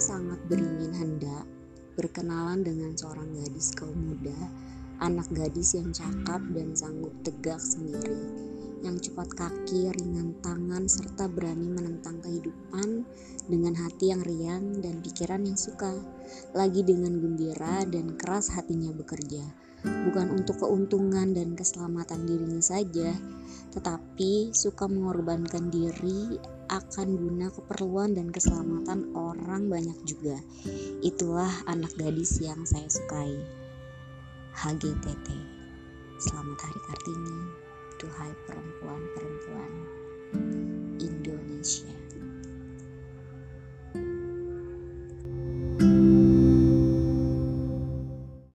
sangat beringin hendak berkenalan dengan seorang gadis kaum muda, anak gadis yang cakap dan sanggup tegak sendiri, cepat kaki, ringan tangan, serta berani menentang kehidupan dengan hati yang riang dan pikiran yang suka, lagi dengan gembira dan keras hatinya bekerja bukan untuk keuntungan dan keselamatan dirinya saja, tetapi suka mengorbankan diri akan guna keperluan dan keselamatan orang banyak juga. Itulah anak gadis yang saya sukai. HGTT. Selamat Hari Kartini. Perempuan-perempuan Indonesia.